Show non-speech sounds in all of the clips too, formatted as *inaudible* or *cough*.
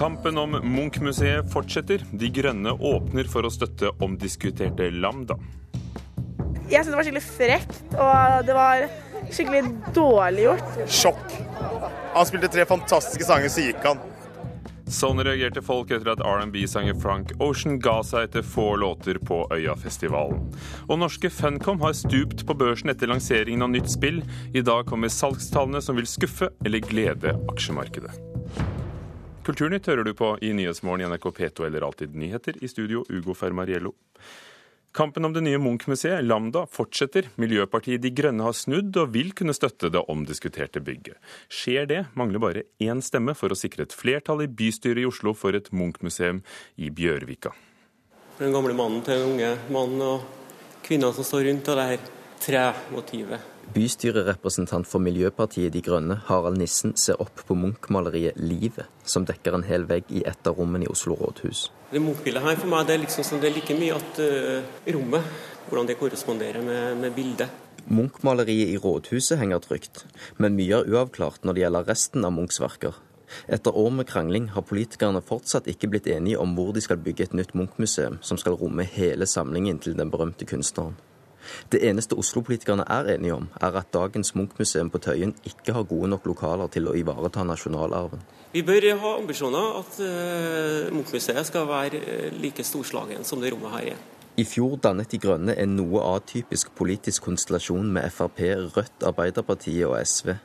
Kampen om Munch-museet fortsetter. De Grønne åpner for å støtte omdiskuterte Lambda. Jeg syns det var skikkelig frekt, og det var skikkelig dårlig gjort. Sjokk. Han spilte tre fantastiske sanger, så gikk han. Sånn reagerte folk etter at R&B-sanger Frank Ocean ga seg etter få låter på Øyafestivalen. Og norske Funcom har stupt på børsen etter lanseringen av nytt spill. I dag kommer salgstallene som vil skuffe eller glede aksjemarkedet. Kulturnytt hører du på i Nyhetsmorgen i NRK P2 eller Alltid nyheter. I studio Ugo Fermariello. Kampen om det nye Munch-museet, Lambda, fortsetter. Miljøpartiet De Grønne har snudd og vil kunne støtte det omdiskuterte bygget. Skjer det, mangler bare én stemme for å sikre et flertall i bystyret i Oslo for et Munch-museum i Bjørvika. Den gamle mannen til den unge mannen og kvinna som står rundt, og det her tremotivet. Bystyrerepresentant for Miljøpartiet De Grønne, Harald Nissen, ser opp på Munch-maleriet 'Livet', som dekker en hel vegg i et av rommene i Oslo rådhus. Det Munch-bildet her for meg, det er liksom som det er like mye at uh, rommet, hvordan det korresponderer med, med bildet. Munch-maleriet i rådhuset henger trygt, men mye er uavklart når det gjelder resten av Munchs verker. Etter år med krangling har politikerne fortsatt ikke blitt enige om hvor de skal bygge et nytt Munch-museum som skal romme hele samlingen til den berømte kunstneren. Det eneste Oslo-politikerne er enige om, er at dagens Munch-museum på Tøyen ikke har gode nok lokaler til å ivareta nasjonalarven. Vi bør ha ambisjoner at uh, Munch-museet skal være uh, like storslagen som det rommet her er. I fjor dannet De Grønne en noe atypisk politisk konstellasjon med Frp, Rødt, Arbeiderpartiet og SV.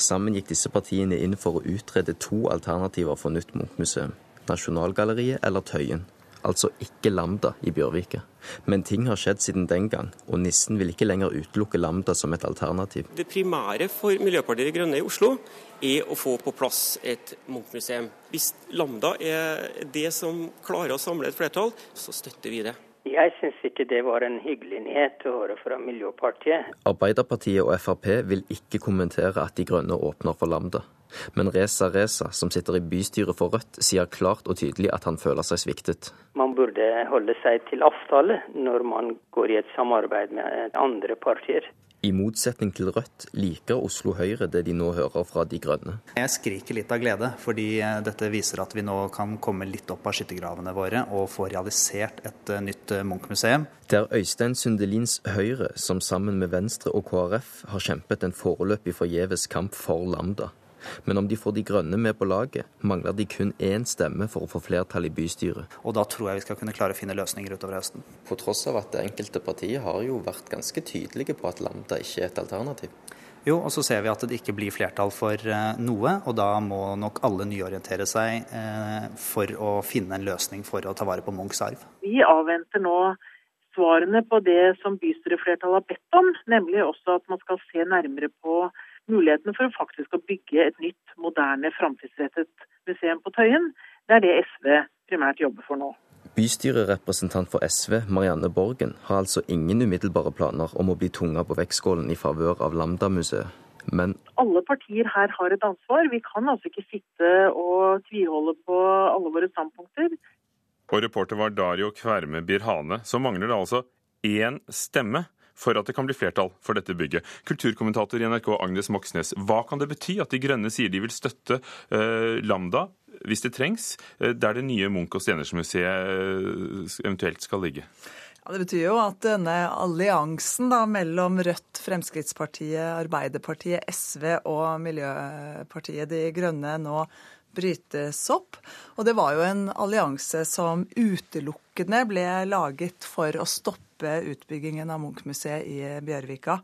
Sammen gikk disse partiene inn for å utrede to alternativer for nytt Munch-museum. Nasjonalgalleriet eller Tøyen altså ikke Lambda i Bjørvika. Men ting har skjedd siden den gang, og Nissen vil ikke lenger utelukke Lambda som et alternativ. Det primære for Miljøpartiet De Grønne i Oslo er å få på plass et Munch-museum. Hvis Lambda er det som klarer å samle et flertall, så støtter vi det. Jeg syns ikke det var en hyggelig nyhet å høre fra Miljøpartiet. Arbeiderpartiet og Frp vil ikke kommentere at De Grønne åpner for Lambda. Men Reza Reza, som sitter i bystyret for Rødt, sier klart og tydelig at han føler seg sviktet. Man burde holde seg til avtale når man går i et samarbeid med andre partier. I motsetning til Rødt liker Oslo Høyre det de nå hører fra De Grønne. Jeg skriker litt av glede, fordi eh, dette viser at vi nå kan komme litt opp av skyttergravene våre og få realisert et eh, nytt eh, Munch-museum. Det er Øystein Sundelins Høyre som sammen med Venstre og KrF har kjempet en foreløpig forgjeves kamp for Lambda. Men om de får De Grønne med på laget, mangler de kun én stemme for å få flertall i bystyret. Og da tror jeg vi skal kunne klare å finne løsninger utover høsten. På tross av at det enkelte partiet har jo vært ganske tydelige på at Lambda ikke er et alternativ. Jo, og så ser vi at det ikke blir flertall for eh, noe, og da må nok alle nyorientere seg eh, for å finne en løsning for å ta vare på Munchs arv. Vi avventer nå svarene på det som bystyreflertallet har bedt om, nemlig også at man skal se nærmere på mulighetene for faktisk å bygge et nytt, moderne, framtidsrettet museum på Tøyen. Det er det SV primært jobber for nå. Bystyrerepresentant for SV, Marianne Borgen, har altså ingen umiddelbare planer om å bli tunga på vektskålen i favør av Lambda-museet. Men Alle partier her har et ansvar. Vi kan altså ikke sitte og tviholde på alle våre standpunkter. Og reporter var Dario Kverme Birhane. Så mangler det altså én stemme for at det kan bli flertall for dette bygget. Kulturkommentator i NRK Agnes Moxnes, hva kan det bety at De Grønne sier de vil støtte uh, Lambda hvis det trengs, uh, der det nye Munch- og Stenersmuseet uh, eventuelt skal ligge? Ja, Det betyr jo at denne alliansen da, mellom Rødt, Fremskrittspartiet, Arbeiderpartiet, SV og Miljøpartiet De Grønne nå brytes opp. Og det var jo en allianse som utelukkende ble laget for å stoppe utbyggingen av Munch-museet i Bjørvika.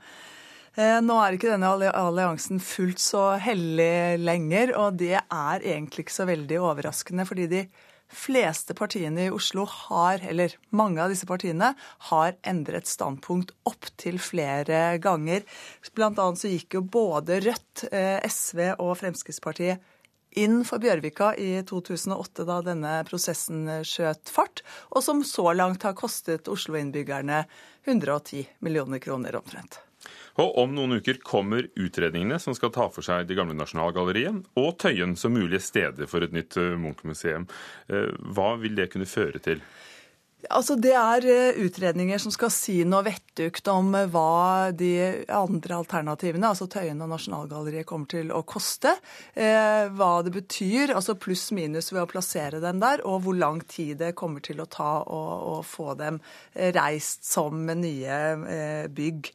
Eh, nå er ikke denne alliansen fullt så hellig lenger, og det er egentlig ikke så veldig overraskende, fordi de fleste partiene i Oslo har, eller mange av disse partiene, har endret standpunkt opptil flere ganger. Blant annet så gikk jo både Rødt, eh, SV og Fremskrittspartiet inn for Bjørvika i 2008, da denne prosessen skjøt fart, og som så langt har kostet Oslo-innbyggerne 110 millioner kroner omtrent. Og Om noen uker kommer utredningene som skal ta for seg det gamle Nasjonalgalleriet og Tøyen som mulige steder for et nytt eh, Munch-museum. Eh, hva vil det kunne føre til? Altså, Det er eh, utredninger som skal si noe vettugt om eh, hva de andre alternativene, altså Tøyen og Nasjonalgalleriet, kommer til å koste. Eh, hva det betyr, altså pluss-minus ved å plassere dem der, og hvor lang tid det kommer til å ta å få dem eh, reist som nye bygg.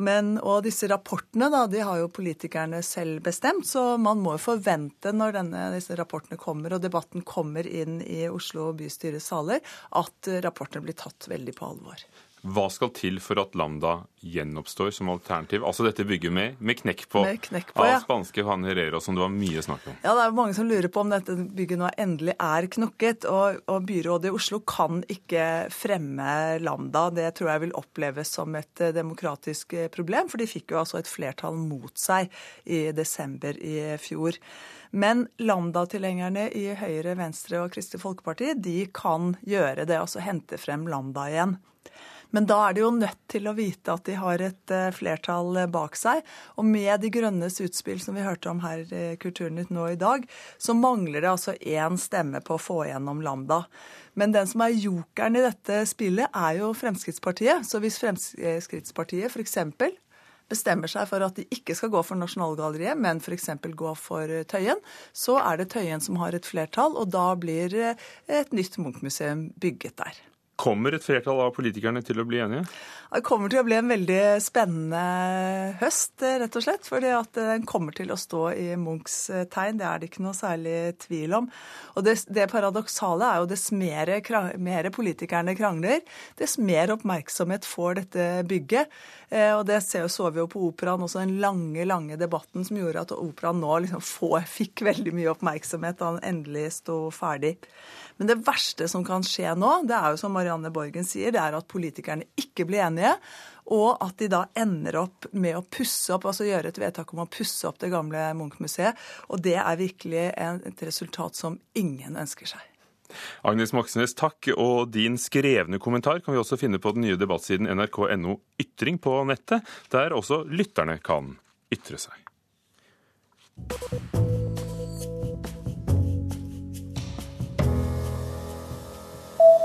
Men, og disse rapportene da, de har jo politikerne selv bestemt, så man må jo forvente når denne, disse rapportene kommer og debatten kommer inn i Oslo bystyres saler, at rapportene blir tatt veldig på alvor. Hva skal til for at Lambda gjenoppstår som alternativ? Altså dette bygget med, med knekk på, med knekk på ja. av spanske Juan Herrero, som det var mye snakk om. Ja, det er mange som lurer på om dette bygget nå endelig er knokket. Og, og byrådet i Oslo kan ikke fremme Lambda. Det tror jeg vil oppleves som et eh, demokratisk eh, problem, for de fikk jo altså et flertall mot seg i desember i fjor. Men Lambda-tilhengerne i Høyre, Venstre og Kristelig Folkeparti de kan gjøre det, altså hente frem Lambda igjen. Men da er de jo nødt til å vite at de har et eh, flertall eh, bak seg. Og med De grønnes utspill som vi hørte om her i Kulturnytt nå i dag, så mangler det altså én stemme på å få igjennom Lambda. Men den som er jokeren i dette spillet, er jo Fremskrittspartiet. Så hvis Fremskrittspartiet f.eks. bestemmer seg for at de ikke skal gå for Nasjonalgalleriet, men f.eks. gå for Tøyen, så er det Tøyen som har et flertall, og da blir eh, et nytt Munch-museum bygget der. Kommer et flertall av politikerne til å bli enige? Det kommer til å bli en veldig spennende høst, rett og slett. fordi at den kommer til å stå i Munchs tegn. Det er det ikke noe særlig tvil om. Og det, det paradoksale er jo dess mer, politikerne krangler, dess mer oppmerksomhet får dette bygget. Eh, og det så vi jo på operaen også, den lange, lange debatten som gjorde at operaen nå liksom fikk veldig mye oppmerksomhet da den endelig sto ferdig. Men det verste som kan skje nå, det er jo som Marianne Borgen sier, det er at politikerne ikke blir enige. Og at de da ender opp med å pusse opp, altså gjøre et vedtak om å pusse opp det gamle Munch-museet. Og det er virkelig et resultat som ingen ønsker seg. Agnes Moxnes, takk. Og din skrevne kommentar kan vi også finne på den nye debattsiden nrk.no ytring på nettet, der også lytterne kan ytre seg.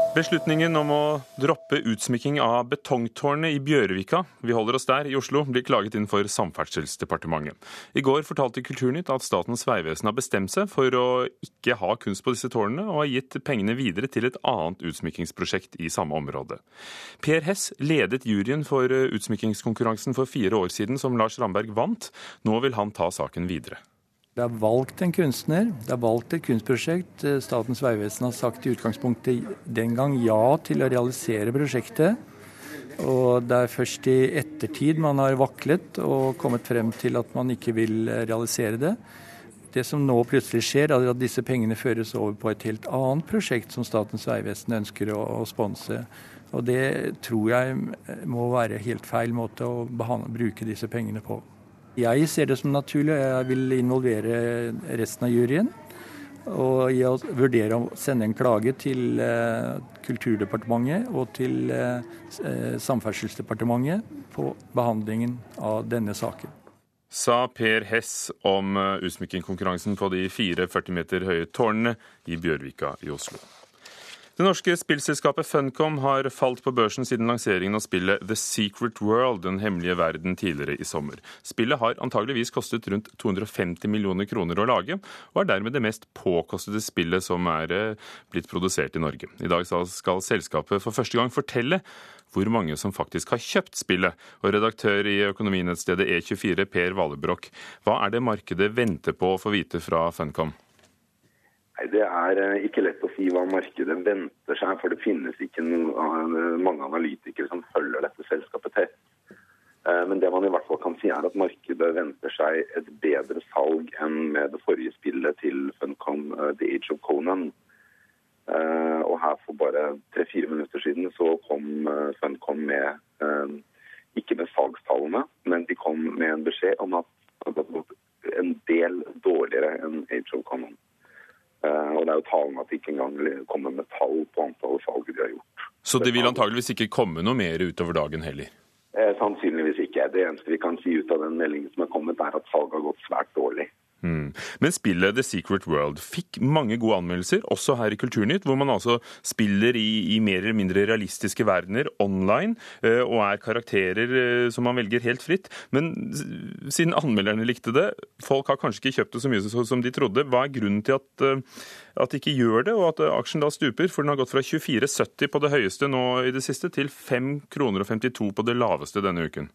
Beslutningen om å droppe utsmykking av betongtårnet i Bjørvika, vi holder oss der, i Oslo, blir klaget inn for Samferdselsdepartementet. I går fortalte Kulturnytt at Statens vegvesen har bestemt seg for å ikke ha kunst på disse tårnene, og har gitt pengene videre til et annet utsmykkingsprosjekt i samme område. Per Hess ledet juryen for utsmykkingskonkurransen for fire år siden, som Lars Ramberg vant. Nå vil han ta saken videre. Det er valgt en kunstner, det er valgt et kunstprosjekt. Eh, Statens vegvesen har sagt i utgangspunktet den gang ja til å realisere prosjektet. Og det er først i ettertid man har vaklet og kommet frem til at man ikke vil eh, realisere det. Det som nå plutselig skjer, er at disse pengene føres over på et helt annet prosjekt som Statens vegvesen ønsker å, å sponse. Og det tror jeg må være helt feil måte å bruke disse pengene på. Jeg ser det som naturlig, og jeg vil involvere resten av juryen. Og i å vurdere å sende en klage til eh, Kulturdepartementet og til eh, eh, Samferdselsdepartementet på behandlingen av denne saken. Sa Per Hess om utsmykkingkonkurransen på de fire 40 meter høye tårnene i Bjørvika i Oslo. Det norske spillselskapet Funcom har falt på børsen siden lanseringen av spillet The Secret World, Den hemmelige verden, tidligere i sommer. Spillet har antageligvis kostet rundt 250 millioner kroner å lage, og er dermed det mest påkostede spillet som er eh, blitt produsert i Norge. I dag skal selskapet for første gang fortelle hvor mange som faktisk har kjøpt spillet. Og redaktør i økonominettstedet E24, Per Valebrokk, hva er det markedet venter på å få vite fra Funcom? Det er eh, ikke lett å si hva markedet venter seg, for det finnes ikke eh, mange analytikere som følger dette selskapet tett. Eh, men det man i hvert fall kan si er at markedet venter seg et bedre salg enn med det forrige spillet til Funcom, The Age of Conan. Og her for bare tre-fire minutter siden så kom Funcom med, ikke med salgstallene, men de kom med en beskjed om at det hadde gått en del dårligere enn Age of Conan. Eh, og det er jo talende at de ikke engang kommer med tall på antallet salg de har gjort. Så det vil antageligvis ikke komme noe mer utover dagen heller? Eh, sannsynligvis ikke. Det eneste vi kan si ut av den meldingen som er kommet, er at salget har gått svært dårlig. Mm. Men spillet The Secret World fikk mange gode anmeldelser, også her i Kulturnytt, hvor man altså spiller i, i mer eller mindre realistiske verdener online, eh, og er karakterer eh, som man velger helt fritt. Men siden anmelderne likte det, folk har kanskje ikke kjøpt det så mye som de trodde. Hva er grunnen til at, eh, at de ikke gjør det, og at aksjen da stuper? For den har gått fra 24,70 på det høyeste nå i det siste, til 5,52 kroner på det laveste denne uken.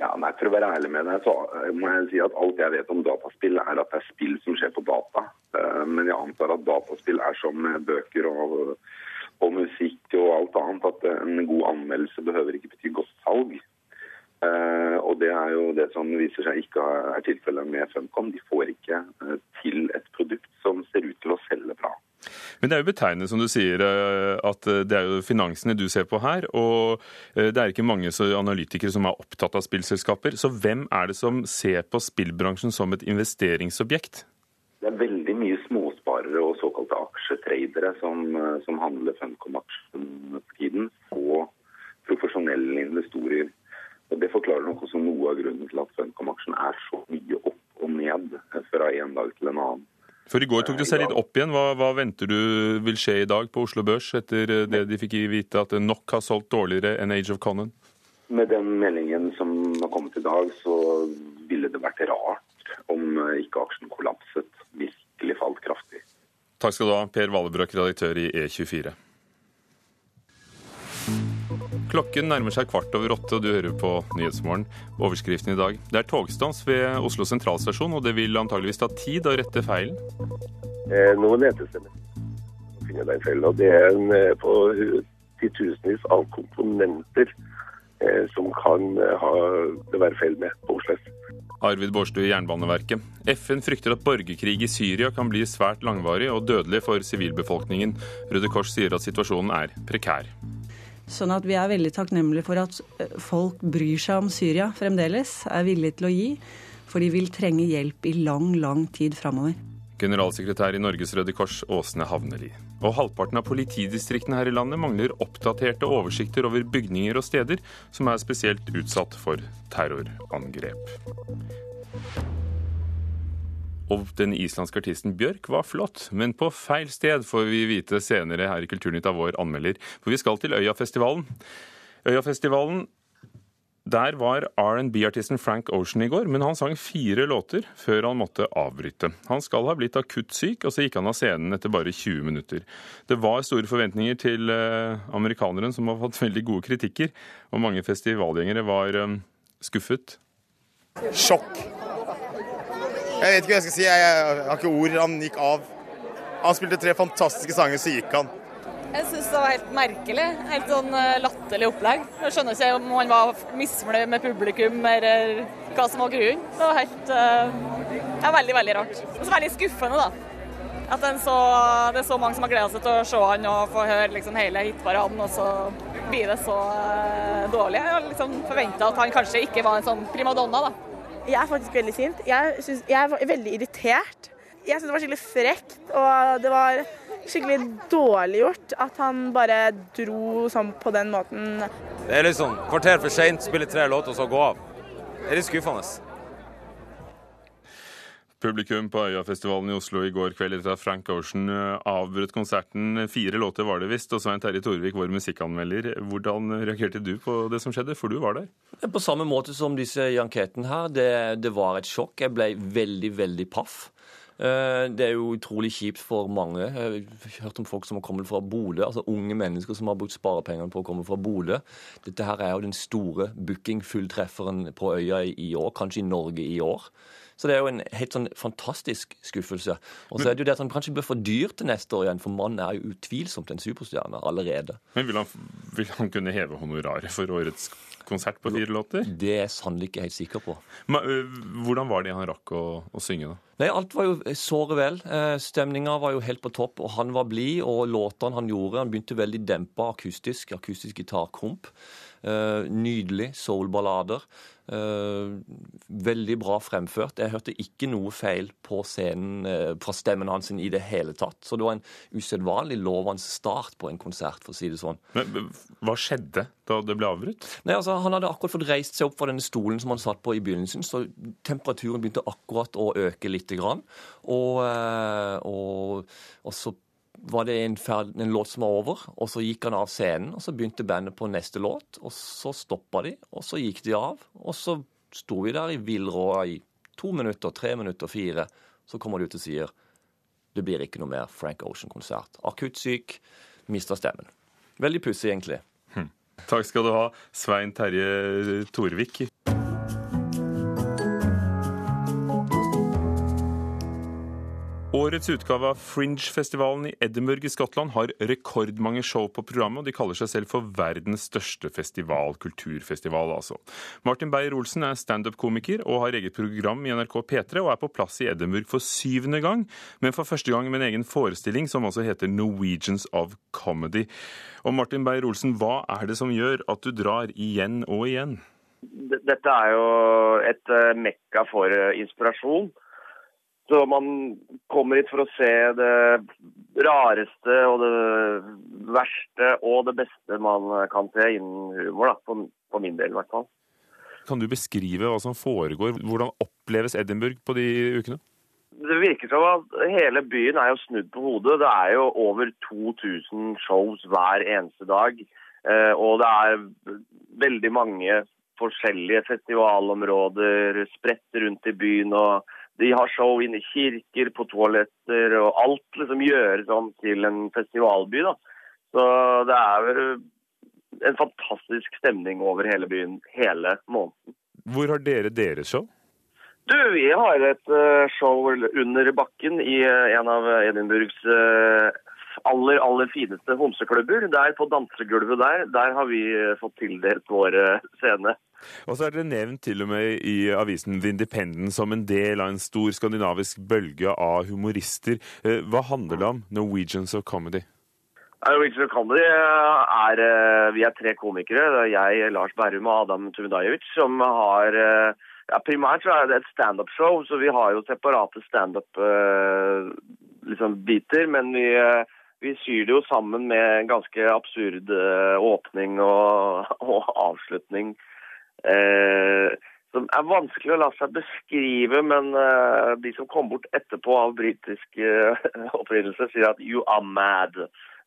Ja, nei, For å være ærlig med deg, så må jeg si at alt jeg vet om dataspill, er at det er spill som skjer på data. Eh, men jeg antar at dataspill er som bøker og, og musikk og alt annet. At en god anmeldelse behøver ikke bety godt salg. Og det er jo det som viser seg ikke er tilfellet med Funcom. De får ikke til et produkt som ser ut til å. Men det er jo betegnende, som du sier, eh, at eh, det er jo finansene du ser på her. Og eh, det er ikke mange analytikere som er opptatt av spillselskaper. Så hvem er det som ser på spillbransjen som et investeringsobjekt? Det er veldig mye småsparere og såkalte aksjetradere som, som handler Funcom-aksjen for tiden, og profesjonelle investorer. Og Det forklarer nok også noe av grunnen til at Funcom-aksjen er så mye opp og ned fra en dag til en annen. For I går tok det seg litt opp igjen. Hva, hva, venter du vil skje i dag på Oslo Børs, etter det de fikk vite at nok har solgt dårligere enn Age of Conan? Med den meldingen som har kommet i dag, så ville det vært rart om ikke aksjen kollapset. Virkelig falt kraftig. Takk skal du ha, Per Valebrøk, redaktør i E24. Klokken nærmer seg kvart over åtte, og du hører på Nyhetsmorgen. Overskriften i dag. Det er togstans ved Oslo sentralstasjon, og det vil antageligvis ta tid å rette feilen? Eh, nå letes det å finne den feilen, og det er en, eh, på titusenvis av komponenter eh, som kan eh, ha det være feil med på Oslo S. Arvid Bårdstue i Jernbaneverket. FN frykter at borgerkrig i Syria kan bli svært langvarig og dødelig for sivilbefolkningen. Røde Kors sier at situasjonen er prekær. Sånn at vi er veldig takknemlige for at eh, folk bryr seg om Syria fremdeles, er villige til å gi. For de vil trenge hjelp i lang, lang tid framover. Generalsekretær i Norges Røde Kors, Åsne Havneli. Og halvparten av politidistriktene her i landet mangler oppdaterte oversikter over bygninger og steder som er spesielt utsatt for terrorangrep. Og den islandske artisten Bjørk var flott, men på feil sted, får vi vite senere her i Kulturnytt av vår anmelder. For vi skal til Øyafestivalen. Øyafestivalen der var R&B-artisten Frank Ocean i går, men han sang fire låter før han måtte avbryte. Han skal ha blitt akutt syk, og så gikk han av scenen etter bare 20 minutter. Det var store forventninger til eh, amerikaneren, som har fått veldig gode kritikker, og mange festivalgjengere var eh, skuffet. Sjokk. Jeg vet ikke hva jeg skal si. Jeg har ikke ord. Han gikk av. Han spilte tre fantastiske sanger, så gikk han. Jeg syns det var helt merkelig. Helt sånn eh, latterlig opplegg. Jeg skjønner ikke om han var misfornøyd med publikum eller hva som var grunnen. Det var helt uh, ja, veldig, veldig rart. Og så veldig skuffende, da. At så, det er så mange som har gleda seg til å se han og få høre liksom hele hitparaden, og så blir det så uh, dårlig. Jeg har liksom forventa at han kanskje ikke var en sånn primadonna, da. Jeg er faktisk veldig sint. Jeg, synes, jeg var veldig irritert. Jeg syns det var skikkelig frekt, og det var skikkelig dårlig gjort at han bare dro sånn på den måten. Det er liksom kvarter for seint, spille tre låter og så gå av. Det er litt skuffende. Publikum på Øyafestivalen i Oslo i går kveld etter at Frank Ocean eh, avbrøt konserten. Fire låter var det visst. Og Svein Terje Torvik, vår musikkanmelder. Hvordan reagerte du på det som skjedde, for du var der? På samme måte som disse i enketten her. Det, det var et sjokk. Jeg ble veldig, veldig paff. Eh, det er jo utrolig kjipt for mange. Jeg har hørt om folk som har kommet fra Bodø, altså unge mennesker som har brukt sparepengene på å komme fra Bodø. Dette her er jo den store booking-fulltrefferen på øya i år, kanskje i Norge i år. Så det er jo en helt sånn fantastisk skuffelse. Og så er det jo det at han kanskje blir for dyr til neste år igjen, for mannen er jo utvilsomt en superstjerne allerede. Men vil han, vil han kunne heve honoraret for årets konsert på fire låter? Det er jeg sannelig ikke helt sikker på. Men, hvordan var det han rakk å, å synge, da? Nei, Alt var jo såre vel. Stemninga var jo helt på topp, og han var blid. Og låtene han gjorde Han begynte veldig dempa akustisk, akustisk gitarkomp. Eh, nydelig. Soul-ballader. Eh, veldig bra fremført. Jeg hørte ikke noe feil på scenen eh, fra stemmen hans i det hele tatt. Så det var en usedvanlig lovende start på en konsert, for å si det sånn. Men Hva skjedde da det ble avbrutt? Nei, altså, Han hadde akkurat fått reist seg opp fra denne stolen som han satt på i begynnelsen, så temperaturen begynte akkurat å øke litt. Grann. Og, og, og så var det en, ferd, en, låt som var over, og så gikk han av scenen. og Så begynte bandet på neste låt, og så stoppa de, og så gikk de av. Og så sto vi der i villråda i to minutter, tre minutter, fire. Så kommer de ut og sier det blir ikke noe mer Frank Ocean-konsert. Akutt syk, mista stemmen. Veldig pussig, egentlig. Hm. Takk skal du ha, Svein Terje Torvik. Årets utgave av Fringe-festivalen i Edinburgh i Skottland har rekordmange show på programmet, og de kaller seg selv for verdens største festival, kulturfestival altså. Martin Beyer-Olsen er standup-komiker og har eget program i NRK P3 og er på plass i Edinburgh for syvende gang, men for første gang med en egen forestilling som altså heter Norwegians of Comedy. Og Martin Beyer-Olsen, hva er det som gjør at du drar igjen og igjen? Dette er jo et eh, mekka for eh, inspirasjon. Så man kommer hit for å se det rareste og det verste og det beste man kan se innen humor, da, på, på min del i hvert fall. Kan du beskrive hva som foregår? Hvordan oppleves Edinburgh på de ukene? Det virker som at hele byen er jo snudd på hodet. Det er jo over 2000 shows hver eneste dag. Eh, og det er veldig mange forskjellige festivalområder spredt rundt i byen. og de har show inne i kirker, på toaletter, og alt liksom gjøres om til en festivalby. da. Så det er en fantastisk stemning over hele byen hele måneden. Hvor har dere deres show? Du, Vi har et uh, show under bakken i uh, en av Edinburghs uh, aller aller fineste homseklubber. Der på dansegulvet der, der har vi fått tildelt vår scene. Og så er dere nevnt til og med i avisen The Independent som en del av en stor skandinavisk bølge av humorister. Eh, hva handler det om, Norwegians of Comedy? Norwegians of Comedy er eh, Vi er tre komikere. Det er jeg, Lars Berrum og Adam Tumidajevic som har eh, ja, Primært så er det et standup-show, så vi har jo separate standup-biter. Liksom, men vi vi syr det jo sammen med en ganske absurd åpning og, *laughs* og avslutning eh, som er vanskelig å la seg beskrive, men uh, de som kom bort etterpå av britisk uh, *laughs* opprinnelse, sier at 'you are mad'.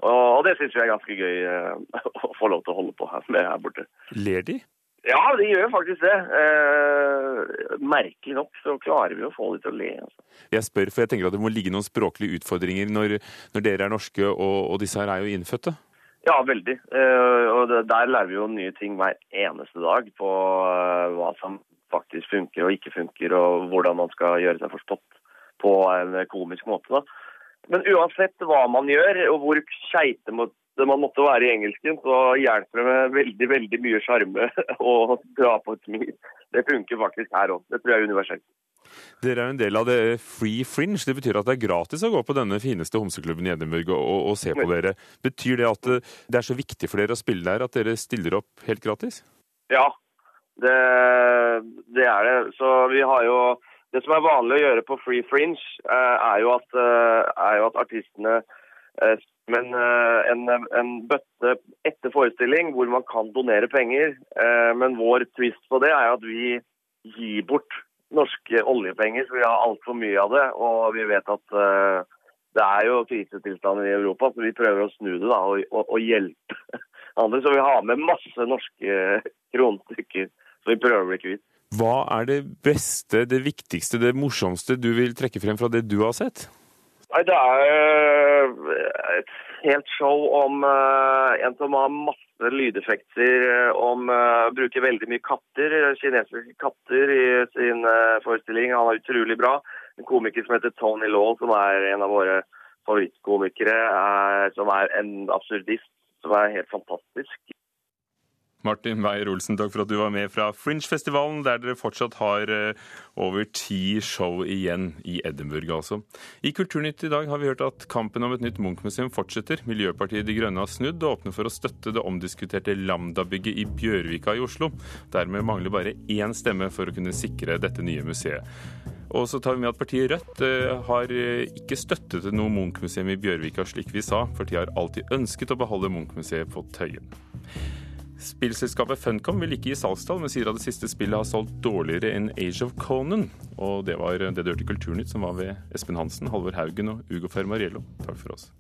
Og, det syns vi er ganske gøy *laughs* å få lov til å holde på med her borte. Ler de? Ja, de gjør faktisk det. merkelig nok så klarer vi å få de til å le. Altså. Jeg spør, for jeg tenker at det må ligge noen språklige utfordringer når, når dere er norske og, og disse her er jo innfødte? Ja, veldig. Eh, og det, Der lærer vi jo nye ting hver eneste dag på eh, hva som faktisk funker og ikke funker, og hvordan man skal gjøre seg forstått på en komisk måte. da. Men uansett hva man gjør, og hvor skeite man måtte være i engelsken, så hjelper det med veldig veldig mye sjarme *laughs* å dra på et smil. Det funker faktisk her òg. Det tror jeg er universelt. Dere er jo en del av det Free Fringe. Det betyr at det er gratis å gå på denne fineste homseklubben i Edinburgh og, og, og se på dere. Betyr det at det er så viktig for dere å spille der at dere stiller opp helt gratis? Ja, det, det er det. Så vi har jo Det som er vanlig å gjøre på Free Fringe, eh, er jo at, eh, er jo at artistene eh, men en, en, bøtte etter forestilling hvor man kan donere penger. Men vår twist på det er at vi gir bort norske oljepenger, så vi har altfor mye av det. Og vi vet at uh, det er jo krisetilstander i Europa, så vi prøver å snu det da, og, og, og hjelpe *laughs* andre. Så vi har med masse norske kronestykker, så vi prøver å bli kvitt. Hva er det beste, det viktigste, det morsomste du vil trekke frem fra det du har sett? Nei, Det er eh, et helt show om uh, en som har masse lydeffekter, eh, om bruker veldig mye katter, kinesiske katter, i sin forestilling. Han er utrolig bra. En komiker som heter Tony Law, som er en av våre favorittkomikere, som er en absurdist som er helt fantastisk. Martin Beyer-Olsen, takk for at du var med fra Fringe-festivalen, der dere fortsatt har eh, over ti show igjen i Edinburgh, altså. I Kulturnytt i dag har vi hørt at kampen om et nytt Munch-museum fortsetter. Miljøpartiet De Grønne har snudd og åpner for å støtte det omdiskuterte Lambda-bygget i Bjørvika i Oslo. Dermed mangler bare én stemme for å kunne sikre dette nye museet. Og så tar vi med at partiet Rødt eh, har eh, ikke støttet noe Munch-museum i Bjørvika, slik vi sa. Partiet har alltid ønsket å beholde Munch-museet på Tøyen. Spillselskapet Funcom vil ikke gi salgstall, men sier at det siste spillet har solgt dårligere enn Age of Conan. Og det var det du hørte i Kulturnytt, som var ved Espen Hansen, Halvor Haugen og Ugo Fermariello. Takk for oss.